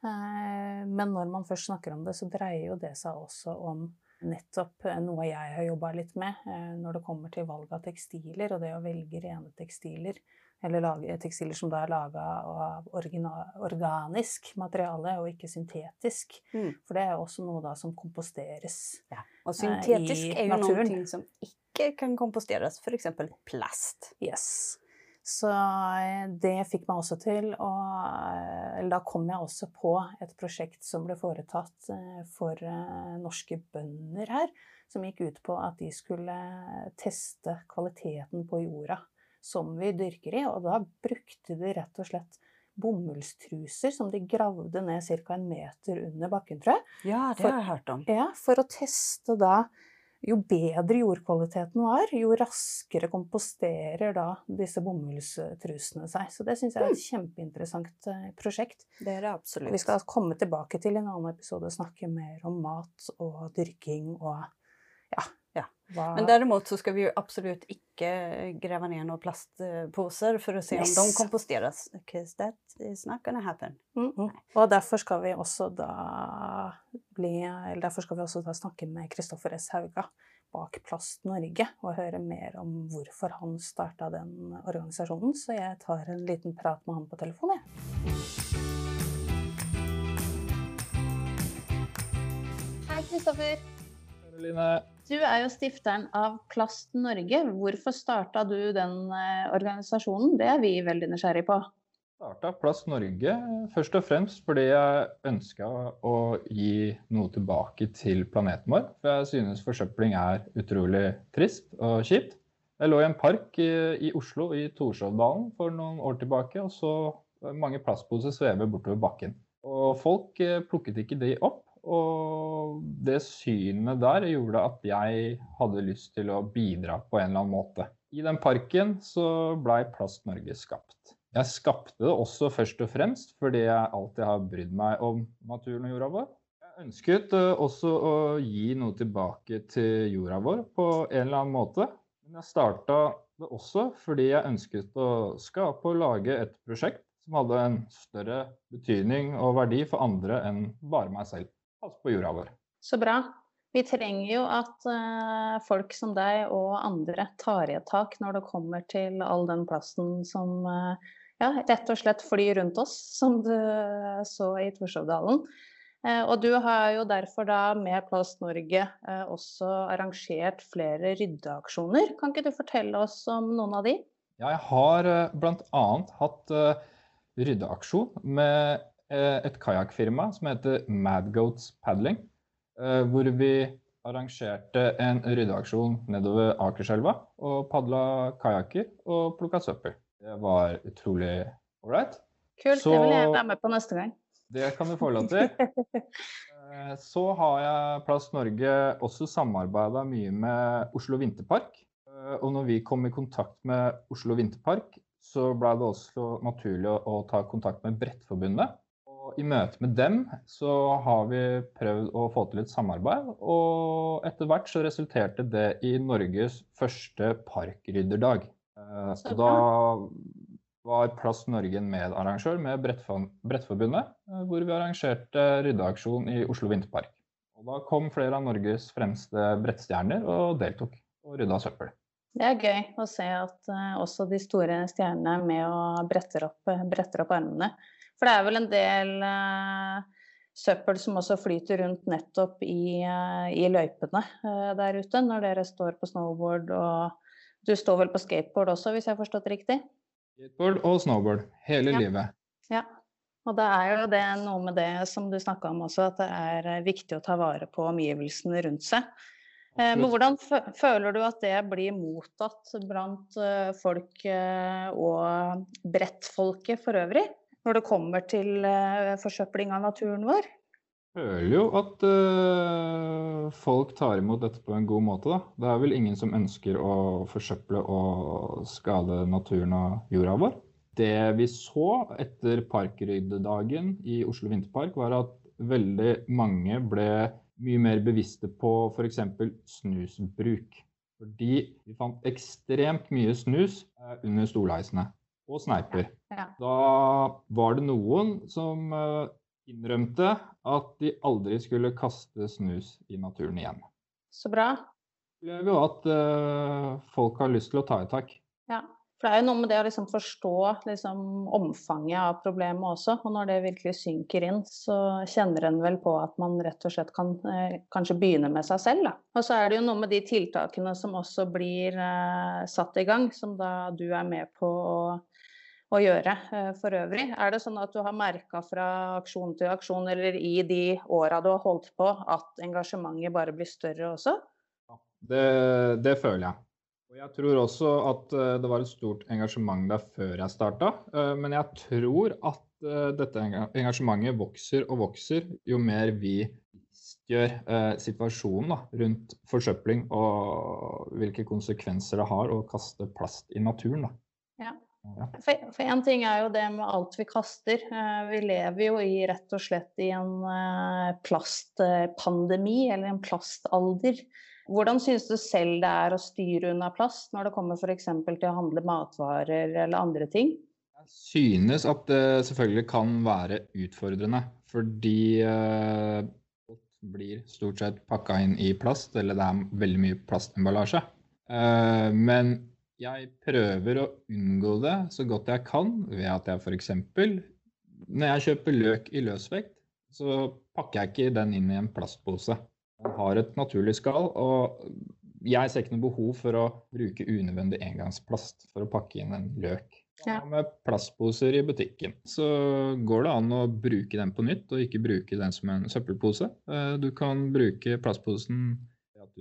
Eh, Men når man først snakker om det, så dreier jo det seg også om nettopp eh, noe jeg har jobba litt med eh, når det kommer til valg av tekstiler, og det å velge rene tekstiler. Eller lage tekstiler som da er laga av organisk materiale og ikke syntetisk. Mm. For det er jo også noe da som komposteres. Og syntetisk i er jo naturen. noe som ikke kan komposteres, f.eks. plast. Yes. Så eh, det fikk meg også til å Eller da kom jeg også på et prosjekt som ble foretatt eh, for eh, norske bønder her, som gikk ut på at de skulle teste kvaliteten på jorda som vi dyrker i, og da brukte de rett og slett bomullstruser som de gravde ned ca. en meter under bakken, tror jeg. Ja, det har jeg hørt om. Ja, for å teste da Jo bedre jordkvaliteten var, jo raskere komposterer da disse bomullstrusene seg. Så det syns jeg er et kjempeinteressant eh, prosjekt. Det er det absolutt. vi skal komme tilbake til en annen episode og snakke mer om mat og dyrking og ja. Hva, Men derimot så skal vi jo absolutt ikke grave ned noen plastposer for å se om de komposteres. Because that is not gonna happen. Mm -hmm. Og derfor skal vi også da bli Eller derfor skal vi også da snakke med Kristoffer S. Hauga bak Plast Norge og høre mer om hvorfor han starta den organisasjonen. Så jeg tar en liten prat med han på telefon, jeg. Hei, Kristoffer. Karoline. Du er jo stifteren av Plast Norge. Hvorfor starta du den eh, organisasjonen? Det er vi veldig nysgjerrig på. starta Plast Norge først og fremst fordi jeg ønska å gi noe tilbake til planeten vår. For jeg synes forsøpling er utrolig trist og kjipt. Jeg lå i en park i, i Oslo, i Torshovdalen, for noen år tilbake, og så mange plastposer svever bortover bakken. Og folk eh, plukket ikke de opp. Og det synet der gjorde at jeg hadde lyst til å bidra på en eller annen måte. I den parken så blei Plast Norge skapt. Jeg skapte det også først og fremst fordi jeg alltid har brydd meg om naturen og jorda vår. Jeg ønsket eh, også å gi noe tilbake til jorda vår på en eller annen måte. Men jeg starta det også fordi jeg ønsket å skape og lage et prosjekt som hadde en større betydning og verdi for andre enn bare meg selv. Pass på jorda vår. Så bra. Vi trenger jo at uh, folk som deg og andre tar i et tak når det kommer til all den plasten som uh, ja, rett og slett flyr rundt oss, som du eh, så i Torshovdalen. Uh, og du har jo derfor da med Plast Norge også arrangert flere ryddeaksjoner. Kan ikke du fortelle oss om noen av de? Jeg har bl.a. hatt ryddeaksjon med et kajakkfirma som heter Mad Goats Paddling. eh, Hvor vi arrangerte en ryddeaksjon nedover Akerselva og padla kajakker og plukka søppel. Det var utrolig ålreit. Kult, Så- det vil jeg være med på neste gang. Det kan du få lov til. Eh, Så har jeg Plast Norge også samarbeida mye med Oslo Vinterpark. Eh, Og når vi kom i kontakt med Oslo Vinterpark, så ble det også naturlig å ta kontakt med Brettforbundet. Og i møte med dem så har vi prøvd å få til et samarbeid, og etter hvert så resulterte det i Norges første parkrydderdag. Eh, Så da var Plass Norge en medarrangør med Brettforbundet, eh, hvor vi arrangerte ryddeaksjon i Oslo Vinterpark. Og da kom flere av Norges fremste brettstjerner og deltok og rydda søppel. Det er gøy å se at eh, også de store stjernene er med og bretter opp, bretter opp armene. For det er vel en del uh, søppel som også flyter rundt nettopp i, eh, i løypene eh, der ute når dere står på snowboard og du står vel på skateboard også, hvis jeg har forstått riktig? Skateboard og snowboard hele Ja. livet. Ja. Og det er jo det noe med det som du snakka om også, at det er eh, viktig å ta vare på omgivelsene rundt seg. Eh, Men hvordan føler du at det blir mottatt blant eh, folk eh, og brettfolket for øvrig? Når det kommer til eh, forsøpling av naturen vår? Jeg føler jo at øh, folk tar imot dette på en god måte, da. Det er vel ingen som ønsker å forsøple og skade naturen og jorda vår. Det vi så etter parkryddedagen i Oslo Vinterpark, var at veldig mange ble mye mer bevisste på f.eks. snusbruk. Fordi vi fant ekstremt mye snus eh, under stolheisene og sneiper. Ja. Da var det noen som eh, innrømte at de aldri skulle kaste snus i naturen igjen. Så bra. Det opplever jo at eh, folk har lyst til å ta i tak. Ja. For det er jo noe med det å liksom forstå liksom, omfanget av problemet også. Og når det virkelig synker inn, så kjenner en vel på at man rett og slett kan eh, kanskje begynne med seg selv. Da. Og så er det jo noe med de tiltakene som også blir eh, satt i gang, som da du er med på å, å gjøre eh, for øvrig. Er det sånn at du har merka fra aksjon til aksjon, eller i de åra du har holdt på, at engasjementet bare blir større også? Det, det føler jeg. Og jeg tror også at eh, det var et stort engasjement der før jeg starta. eh, Men jeg tror at dette engasjementet vokser og vokser jo mer vi gjør eh, situasjonen da, rundt forsøpling og hvilke konsekvenser det har å kaste plast i naturen. Da. Ja. For, én en ting er jo det med alt vi kaster. Eh, Vi lever jo i rett og slett i en eh, plastpandemi, eller en plastalder. Hvordan synes du selv det er å styre unna plast når det kommer f.eks. til å handle matvarer eller andre ting? Jeg synes at det selvfølgelig kan være utfordrende, fordi eh, alt blir stort sett pakka inn i plast, eller det er veldig mye plastemballasje. Men jeg prøver å unngå det så godt jeg kan ved at jeg f.eks. når jeg kjøper løk i løsvekt, så pakker jeg ikke den inn i en plastpose. Den har et naturlig skall, og jeg ser ikke noe behov for å bruke unødvendig engangsplast for å pakke inn en løk. Ja. Med plastposer i butikken så går det an å bruke den på nytt, og ikke bruke den som en søppelpose. Eh, Du kan bruke plastposen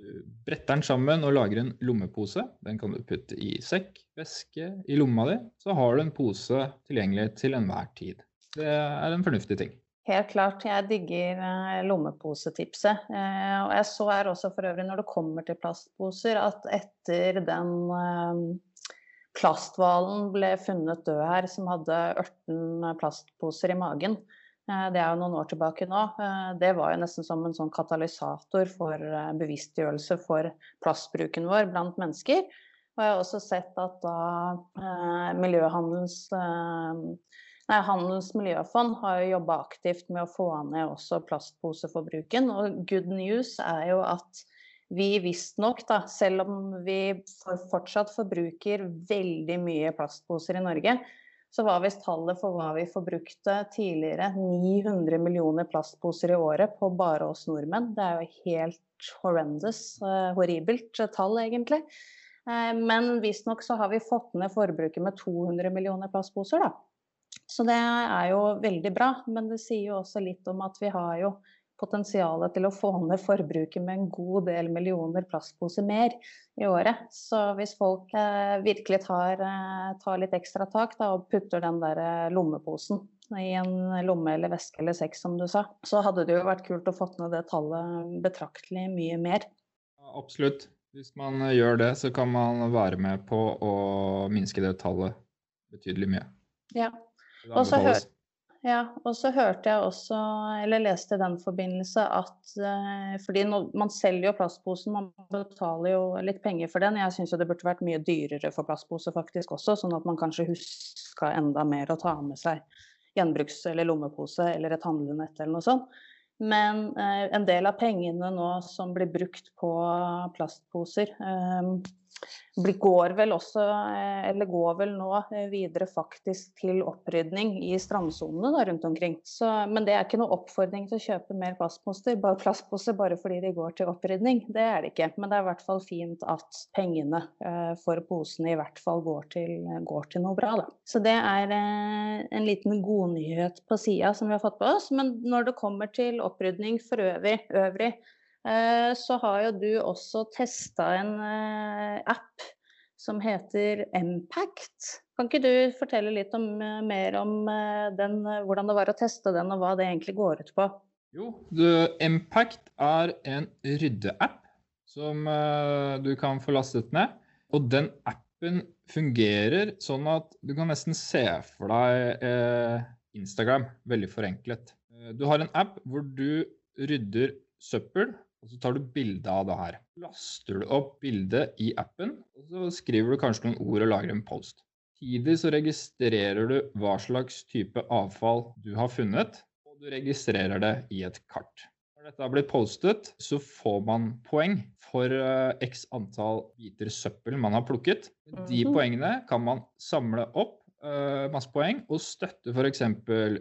du bretter den sammen og lager en lommepose. Den kan du putte i sekk, veske, i lomma di. Så har du en pose tilgjengelig til enhver tid. Det er en fornuftig ting. Helt klart, jeg digger eh, lommeposetipset. Eh, og jeg så her også for øvrig når det kommer til plastposer, at etter den eh, plasthvalen ble funnet død her, som hadde 18 plastposer i magen, det er jo noen år tilbake nå, eh, det var jo nesten som en sånn katalysator for eh, bevisstgjørelse for plastbruken vår blant mennesker. Og jeg har også sett at da eh, miljøhandelens eh, Nei, Handels miljøfond har jo jobba aktivt med å få ned også plastposeforbruken. Og good news er jo at vi visstnok, da, selv om vi fortsatt forbruker veldig mye plastposer i Norge, så var visst tallet for hva vi forbrukte tidligere 900 millioner plastposer i året på bare oss nordmenn. Det er jo helt horrendous, eh, horribelt tall egentlig. Eh, men visstnok så har vi fått ned forbruket med 200 millioner plastposer, da. Så det er jo veldig bra, men det sier jo også litt om at vi har jo potensialet til å få ned forbruket med en god del millioner plastposer mer i året. Så hvis folk eh, virkelig tar, eh, tar litt ekstra tak da, og putter den der eh, lommeposen i en lomme eller veske eller sekk, som du sa, så hadde det jo vært kult å få ned det tallet betraktelig mye mer. Absolutt. Hvis man eh, gjør det, så kan man være med på å minske det tallet betydelig mye. Ja. Og så anbefales. Ja, og så hørte jeg også, eller leste i den forbindelse, at eh, fordi man selger jo plastposen, man betaler jo litt penger for den. Jeg syns jo det burde vært mye dyrere for plastpose faktisk også, sånn at man kanskje huska enda mer å ta med seg gjenbruks- eller lommepose eller et handlenett eller noe sånt. Men eh, en del av pengene nå som blir brukt på plastposer, eh, går vel også, eh, eller går vel nå eh, videre faktisk til opprydning i strandsonene rundt omkring. Så, men det er ikke noe oppfordring til å kjøpe mer plastposer, bare plastposer bare fordi de går til opprydning. Det er det ikke. Men det er i hvert fall fint at pengene eh, for posene i hvert fall går til, går til noe bra. Da. Så det er eh, en liten godnyhet på sida som vi har fått på oss. Men når det kommer til opprydning for øvrig, øvrig så har jo du også testa en eh, app som heter Impact. Kan ikke du fortelle litt om, eh, mer om den, hvordan det var å teste den, og hva det egentlig går ut på? Jo, du, Impact er en ryddeapp som du kan få lastet ned. Og den appen fungerer sånn at du kan nesten se for deg Instagram, veldig forenklet. Du har en app hvor du rydder søppel og så tar du bilde av det her. Laster du opp bildet i appen, og så skriver du kanskje noen ord og lager en post. Tidlig så registrerer du hva slags type avfall du har funnet, og du registrerer det i et kart. Når dette har blitt postet, så får man poeng for uh, x antall biter søppel man har plukket. De Mhm. poengene kan man samle opp uh, masse poeng og støtte f.eks.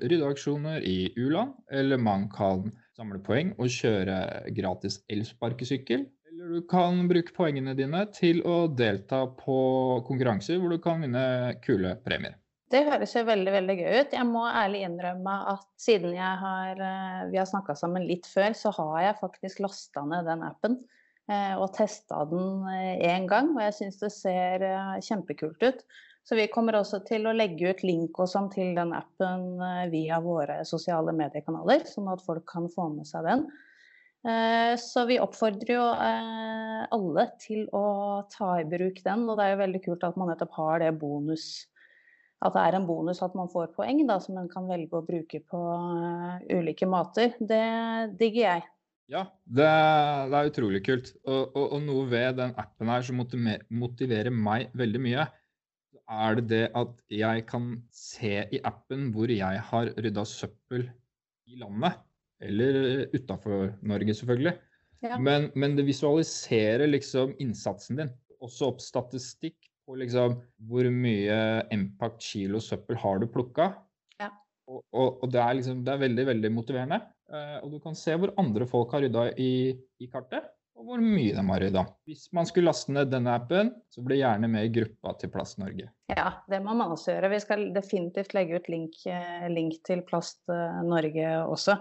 ryddeaksjoner i u-land, eller man kan samle poeng og kjøre gratis elsparkesykkel. Eller du kan bruke poengene dine til å delta på konkurranser hvor du kan vinne kule premier. Det høres jo veldig veldig gøy ut. Jeg må ærlig innrømme at siden har, eh, vi har snakka sammen litt før, så har jeg faktisk lasta ned den appen eh, og testa den én gang. Og jeg syns det ser eh, kjempekult ut. Så vi kommer også til å legge ut link og sånn til den appen via våre sosiale mediekanaler, sånn at folk kan få med seg den. Så vi oppfordrer jo alle til å ta i bruk den, og det er jo veldig kult at man nettopp har det bonus at det er en bonus at man får poeng da, som man kan velge å bruke på ulike måter. Det digger jeg. Ja, det, det er utrolig kult. Og, og, og, noe ved den appen her som motiverer meg veldig mye, er det det at jeg kan se i appen hvor jeg har rydda søppel i landet. Eller utafor Norge, selvfølgelig. Ja. Men, men det visualiserer liksom innsatsen din. Også opp statistikk på liksom hvor mye impact kilo søppel har du plukka. Ja. Og, og, og, det er liksom det er veldig, veldig motiverende. Uh, og du kan se hvor andre folk har rydda i, i, kartet, og hvor mye de har rydda. Hvis man skulle laste ned denne appen, så bli gjerne med i gruppa til Plast Norge. Ja, det må man også gjøre. Vi skal definitivt legge ut link, link til Plast Norge også.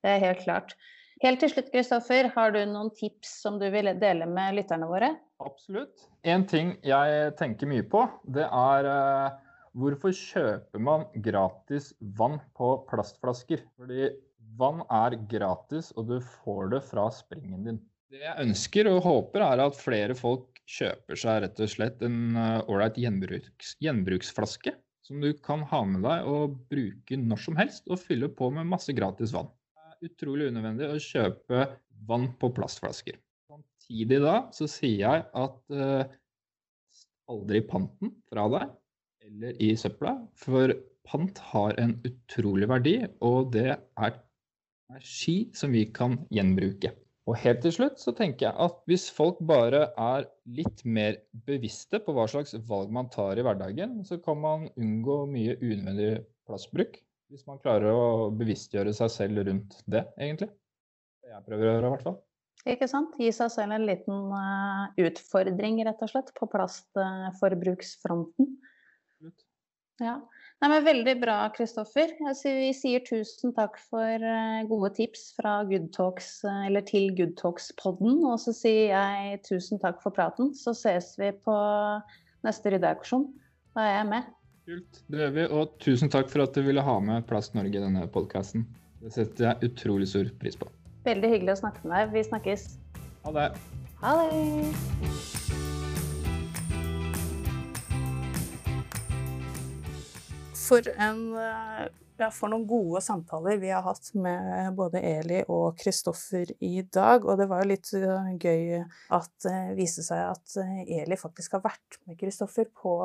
Det er helt klart. Helt til slutt, Kristoffer, har du noen tips som du vil dele med lytterne våre? Absolutt. En ting jeg tenker mye på, det er uh, hvorfor kjøper man gratis vann på plastflasker? Fordi vann er gratis, og du får det fra springen din. Det jeg ønsker og håper, er at flere folk kjøper seg rett og slett en ålreit uh, gjenbruks, gjenbruksflaske. Som du kan ha med deg og bruke når som helst, og fylle på med masse gratis vann Det er utrolig unødvendig å kjøpe vann på plastflasker. Samtidig da så sier jeg at eh, aldri panten fra deg eller i søpla, for pant har en utrolig verdi, og det er energi som vi kan gjenbruke. Og helt til slutt så tenker jeg at hvis folk bare er litt mer bevisste på hva slags valg man tar i hverdagen, så kan man unngå mye unødvendig plassbruk. Hvis man klarer å bevisstgjøre seg selv rundt det, egentlig. Det jeg prøver å gjøre, i hvert fall. Ikke sant. Gi seg selv en liten uh, utfordring, rett og slett, på plastforbruksfronten. Ja. Nei, men Veldig bra, Kristoffer. Vi sier tusen takk for uh, gode tips fra Good Talks, eller til Good Talks-podden. Og så sier jeg tusen takk for praten. Så ses vi på neste ryddeauksjon. Da er jeg med. Kult. Det gjør vi. Og tusen takk for at du ville ha med Plast Norge i denne podkasten. Det setter jeg utrolig stor pris på. Veldig hyggelig å snakke med deg. Vi snakkes. Ha det. Ha det. For en ja, for noen gode samtaler vi har hatt med både Eli og Kristoffer i dag. Og det var jo litt gøy at det viste seg at Eli faktisk har vært med Kristoffer på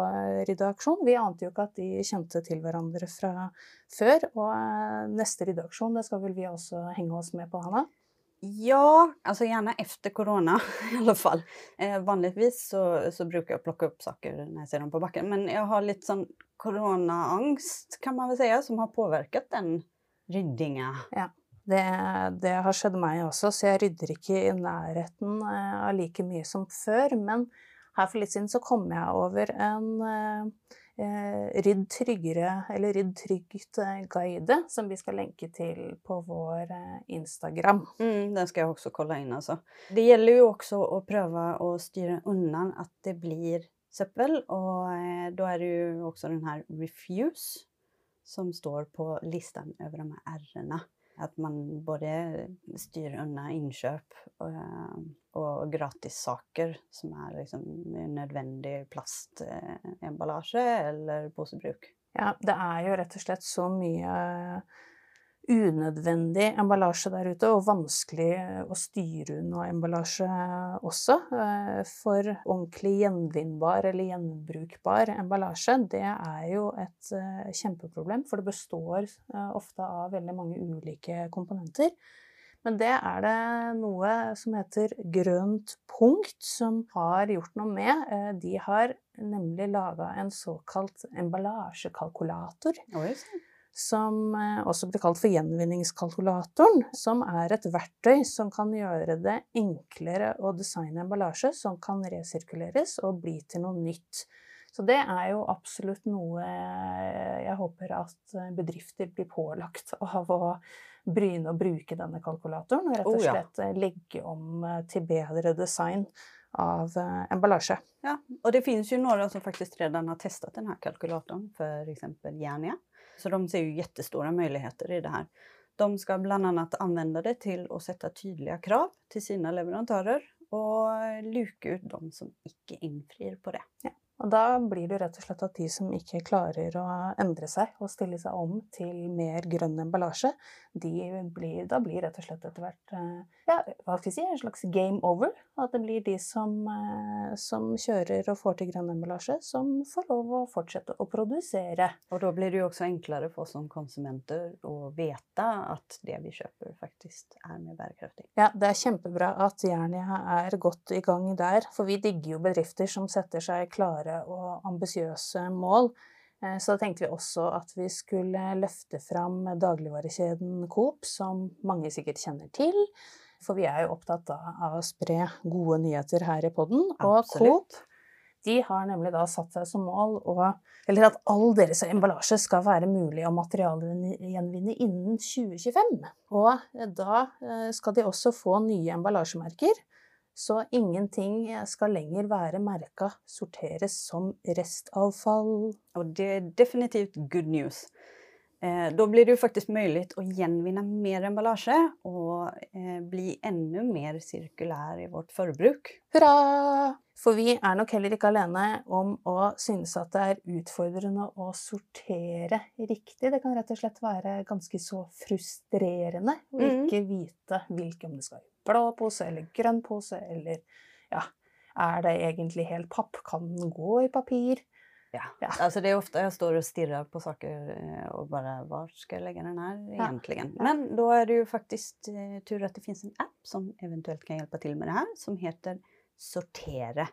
redaksjon. Vi ante jo ikke at de kjente til hverandre fra før. Og neste redaksjon, det skal vel vi også henge oss med på, Hanna? Ja, alltså gärna efter corona i alla fall. Eh, vanligtvis så, så brukar jag plocka upp saker när jag ser dem på backen. Men jag har lite sån coronaangst kan man väl säga som har påverkat den ryddinga. Det, det har skjedd meg også, så jeg rydder ikke i nærheten eh, av like mye som før. Men her for litt siden så kom jeg over en eh, eh, Rydd tryggere, eller Rydd trygt-guide, som vi skal lenke til på vår eh, Instagram. Mm, den skal jeg også kolla inn, altså. Det gjelder jo også å prøve å styre undan at det blir søppel, og eh, da er det jo også den her refuse som står på listen over de här ärrena. Att man både styr unna innkjøp og, og gratissaker som er liksom nødvendig plastemballasje eller posebruk. Ja, det er jo rett og slett så mye unødvendig emballasje der ute, og vanskelig å styre unna emballasje også. Eh, For ordentlig gjenvinnbar eller gjenbrukbar emballasje, det er jo et eh, kjempeproblem, for det består eh, ofte av veldig mange ulike komponenter. Men det er det noe som heter Grønt punkt, som har gjort noe med. Eh, De har nemlig laga en såkalt emballasjekalkulator Oj. Som eh, også blir kalt for gjenvinningskalkulatoren, som er et verktøy som kan gjøre det enklere å designe emballasje som kan resirkuleres og bli til noe nytt. Så det er jo absolutt noe eh, jeg håper at eh, bedrifter blir pålagt av å begynne å bruke denne kalkulatoren, og rett og Oh, ja. slett legge om til bedre design av emballasje. Ja, og det finnes jo noen som faktisk redan har testet denne kalkulatoren, f.eks. Jernia. Så de ser ju jättestora möjligheter i det här. De ska bland annat använda det till att sätta tydliga krav till sina leverantörer och luka ut de som ikke infrir på det. Og da blir det rett og slett at de som ikke klarer å endre seg og stille seg om til mer grønn emballasje, blir, da blir rett og slett etter hvert eh, ja, hva skal jeg si, en slags game over. At det blir de som, eh, som kjører og får til grønn emballasje, som får lov å fortsette å produsere. Og da blir det jo også enklere for oss som konsumenter å vite at det vi kjøper, faktisk er mer bærekraftig. Ja, det er kjempebra at Jernia er godt i gang der, for vi digger jo bedrifter som setter seg klare og ambisiøse mål. Eh, Så da tenkte vi også at vi skulle løfte fram dagligvarekjeden Coop, som mange sikkert kjenner til. For vi er jo opptatt av å spre gode nyheter her i podden. Og Absolutt. Coop de har nemlig da satt seg som mål å Eller at all deres emballasje skal være mulig å materialgjenvinne innen 2025. Og da eh, skal de også få nye emballasjemerker. Så ingenting skal lenger være merka 'sorteres som restavfall'. Og det er definitivt good news. Eh, då blir det jo faktisk mulig å gjenvinne mer emballasje og eh, bli enda mer sirkulær i vårt forbruk. Hurra! For vi er nok heller ikke alene om å synes at det er utfordrende å sortere riktig. Det kan rett og slett være ganske så frustrerende å Mhm. ikke vite hvilke om det skal i blå pose eller grønn pose, eller ja, er det egentlig helt papp? Kan den gå i papir? Ja. Ja. Altså det er ofte jeg står og stirrer på saker og bare Hvor skal jeg legge den her, egentligen? Ja. Men da er det jo faktiskt eh, tur at det finnes en app som eventuelt kan hjelpe til med det her, som heter Sortere.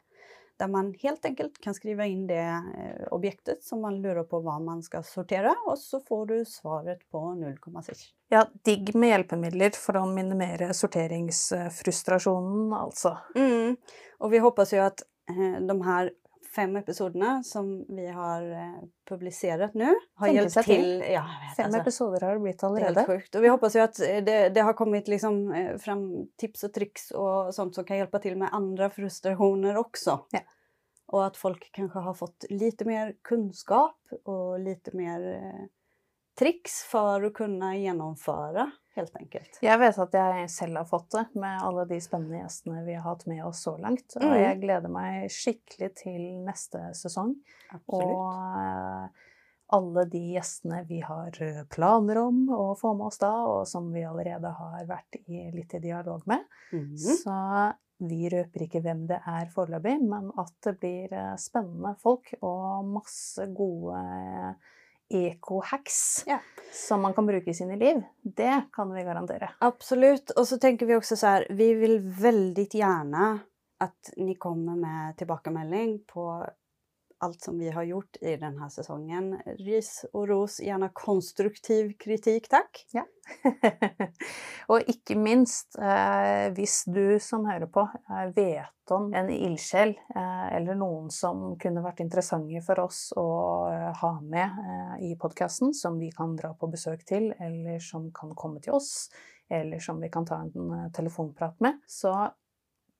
Där man helt enkelt kan skriva in det eh, objektet som man lurer på hva man skal sortera og så får du svaret på 0,6. Ja, digg med hjelpemidler for å minimere sorteringsfrustrasjonen, altså. Mm. Og vi hoppas jo at eh, de här fem episodene som vi har publisert nå, nu har hjulpet til. Ja, vet, Fem altså. episoder har det blitt det er helt allerede. sjukt. Og vi hoppas jo att eh, det, det har kommet liksom eh, fram tips og triks og sånt som kan hjelpe til med andre frustrationer også. Ja. Og at folk kanskje har fått litt mer kunnskap og litt mer triks for å kunne gjennomføre genomföra helt enkelt. Jeg vet at jeg selv har fått det med alle de spennende gjestene vi har hatt med oss så langt. Og Mm. jeg gleder meg skikkelig til neste sesong. Absolutt. Og alle de gjestene vi har eh, planer om å få med oss da, og som vi allerede har vært i litt i dialog med. Mhm. Så vi røper ikke hvem det er foreløpig, men at det blir eh, spennende folk og masse gode eco-hacks Ja. som man kan bruke i sine liv. Det kan vi garantere. Absolutt. Og så tenker vi også så her vi vil veldig gjerne at ni kommer med tilbakemelding på allt som vi har gjort i denne sesongen. Ris og ros, gjerne konstruktiv kritik, Ja. og ikke minst, eh, hvis du som hører på eh, vet om en ildsjel eh, eller noen som kunne vært interessante for oss å eh, ha med eh, i podkasten, som vi kan dra på besøk til, eller som kan komme til oss, eller som vi kan ta en eh, telefonprat med, så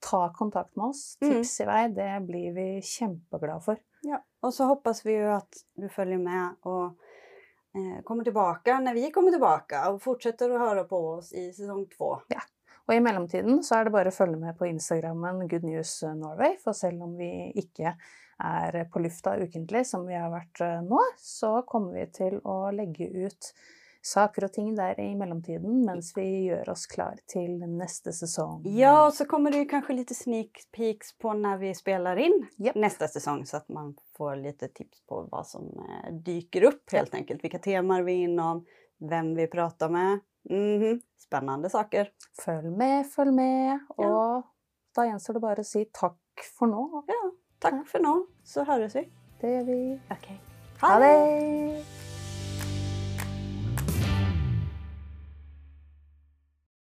ta kontakt med oss. Mm. Tips i vei, det blir vi kjempeglade for. Ja. og så hoppas vi jo at du følger med og eh, kommer tilbake når vi kommer tilbake, og fortsetter å høre på oss i sesong to. Ja. Og i mellomtiden så er det bare å følge med på Instagrammen Good News Norway, for selv om vi ikke er på lufta ukentlig, som vi har vært eh, nå, så kommer vi til å legge ut saker og ting der i mellomtiden mens vi gjør oss klar til neste sesong. Ja, og så kommer det kanskje litt sneak peeks på når vi spiller inn yep. neste sesong, så at man får litt tips på hva som eh, dyker opp, helt enkelt. Vilka temaer vi er innom, vem vi prater med. Mm -hmm. Spennende saker. Følg med, følg med, Ja. og da gjenstår det bare å si takk for nå. Ja, Takk for nå. så høres vi. Det gjør vi. Okay. Ha det!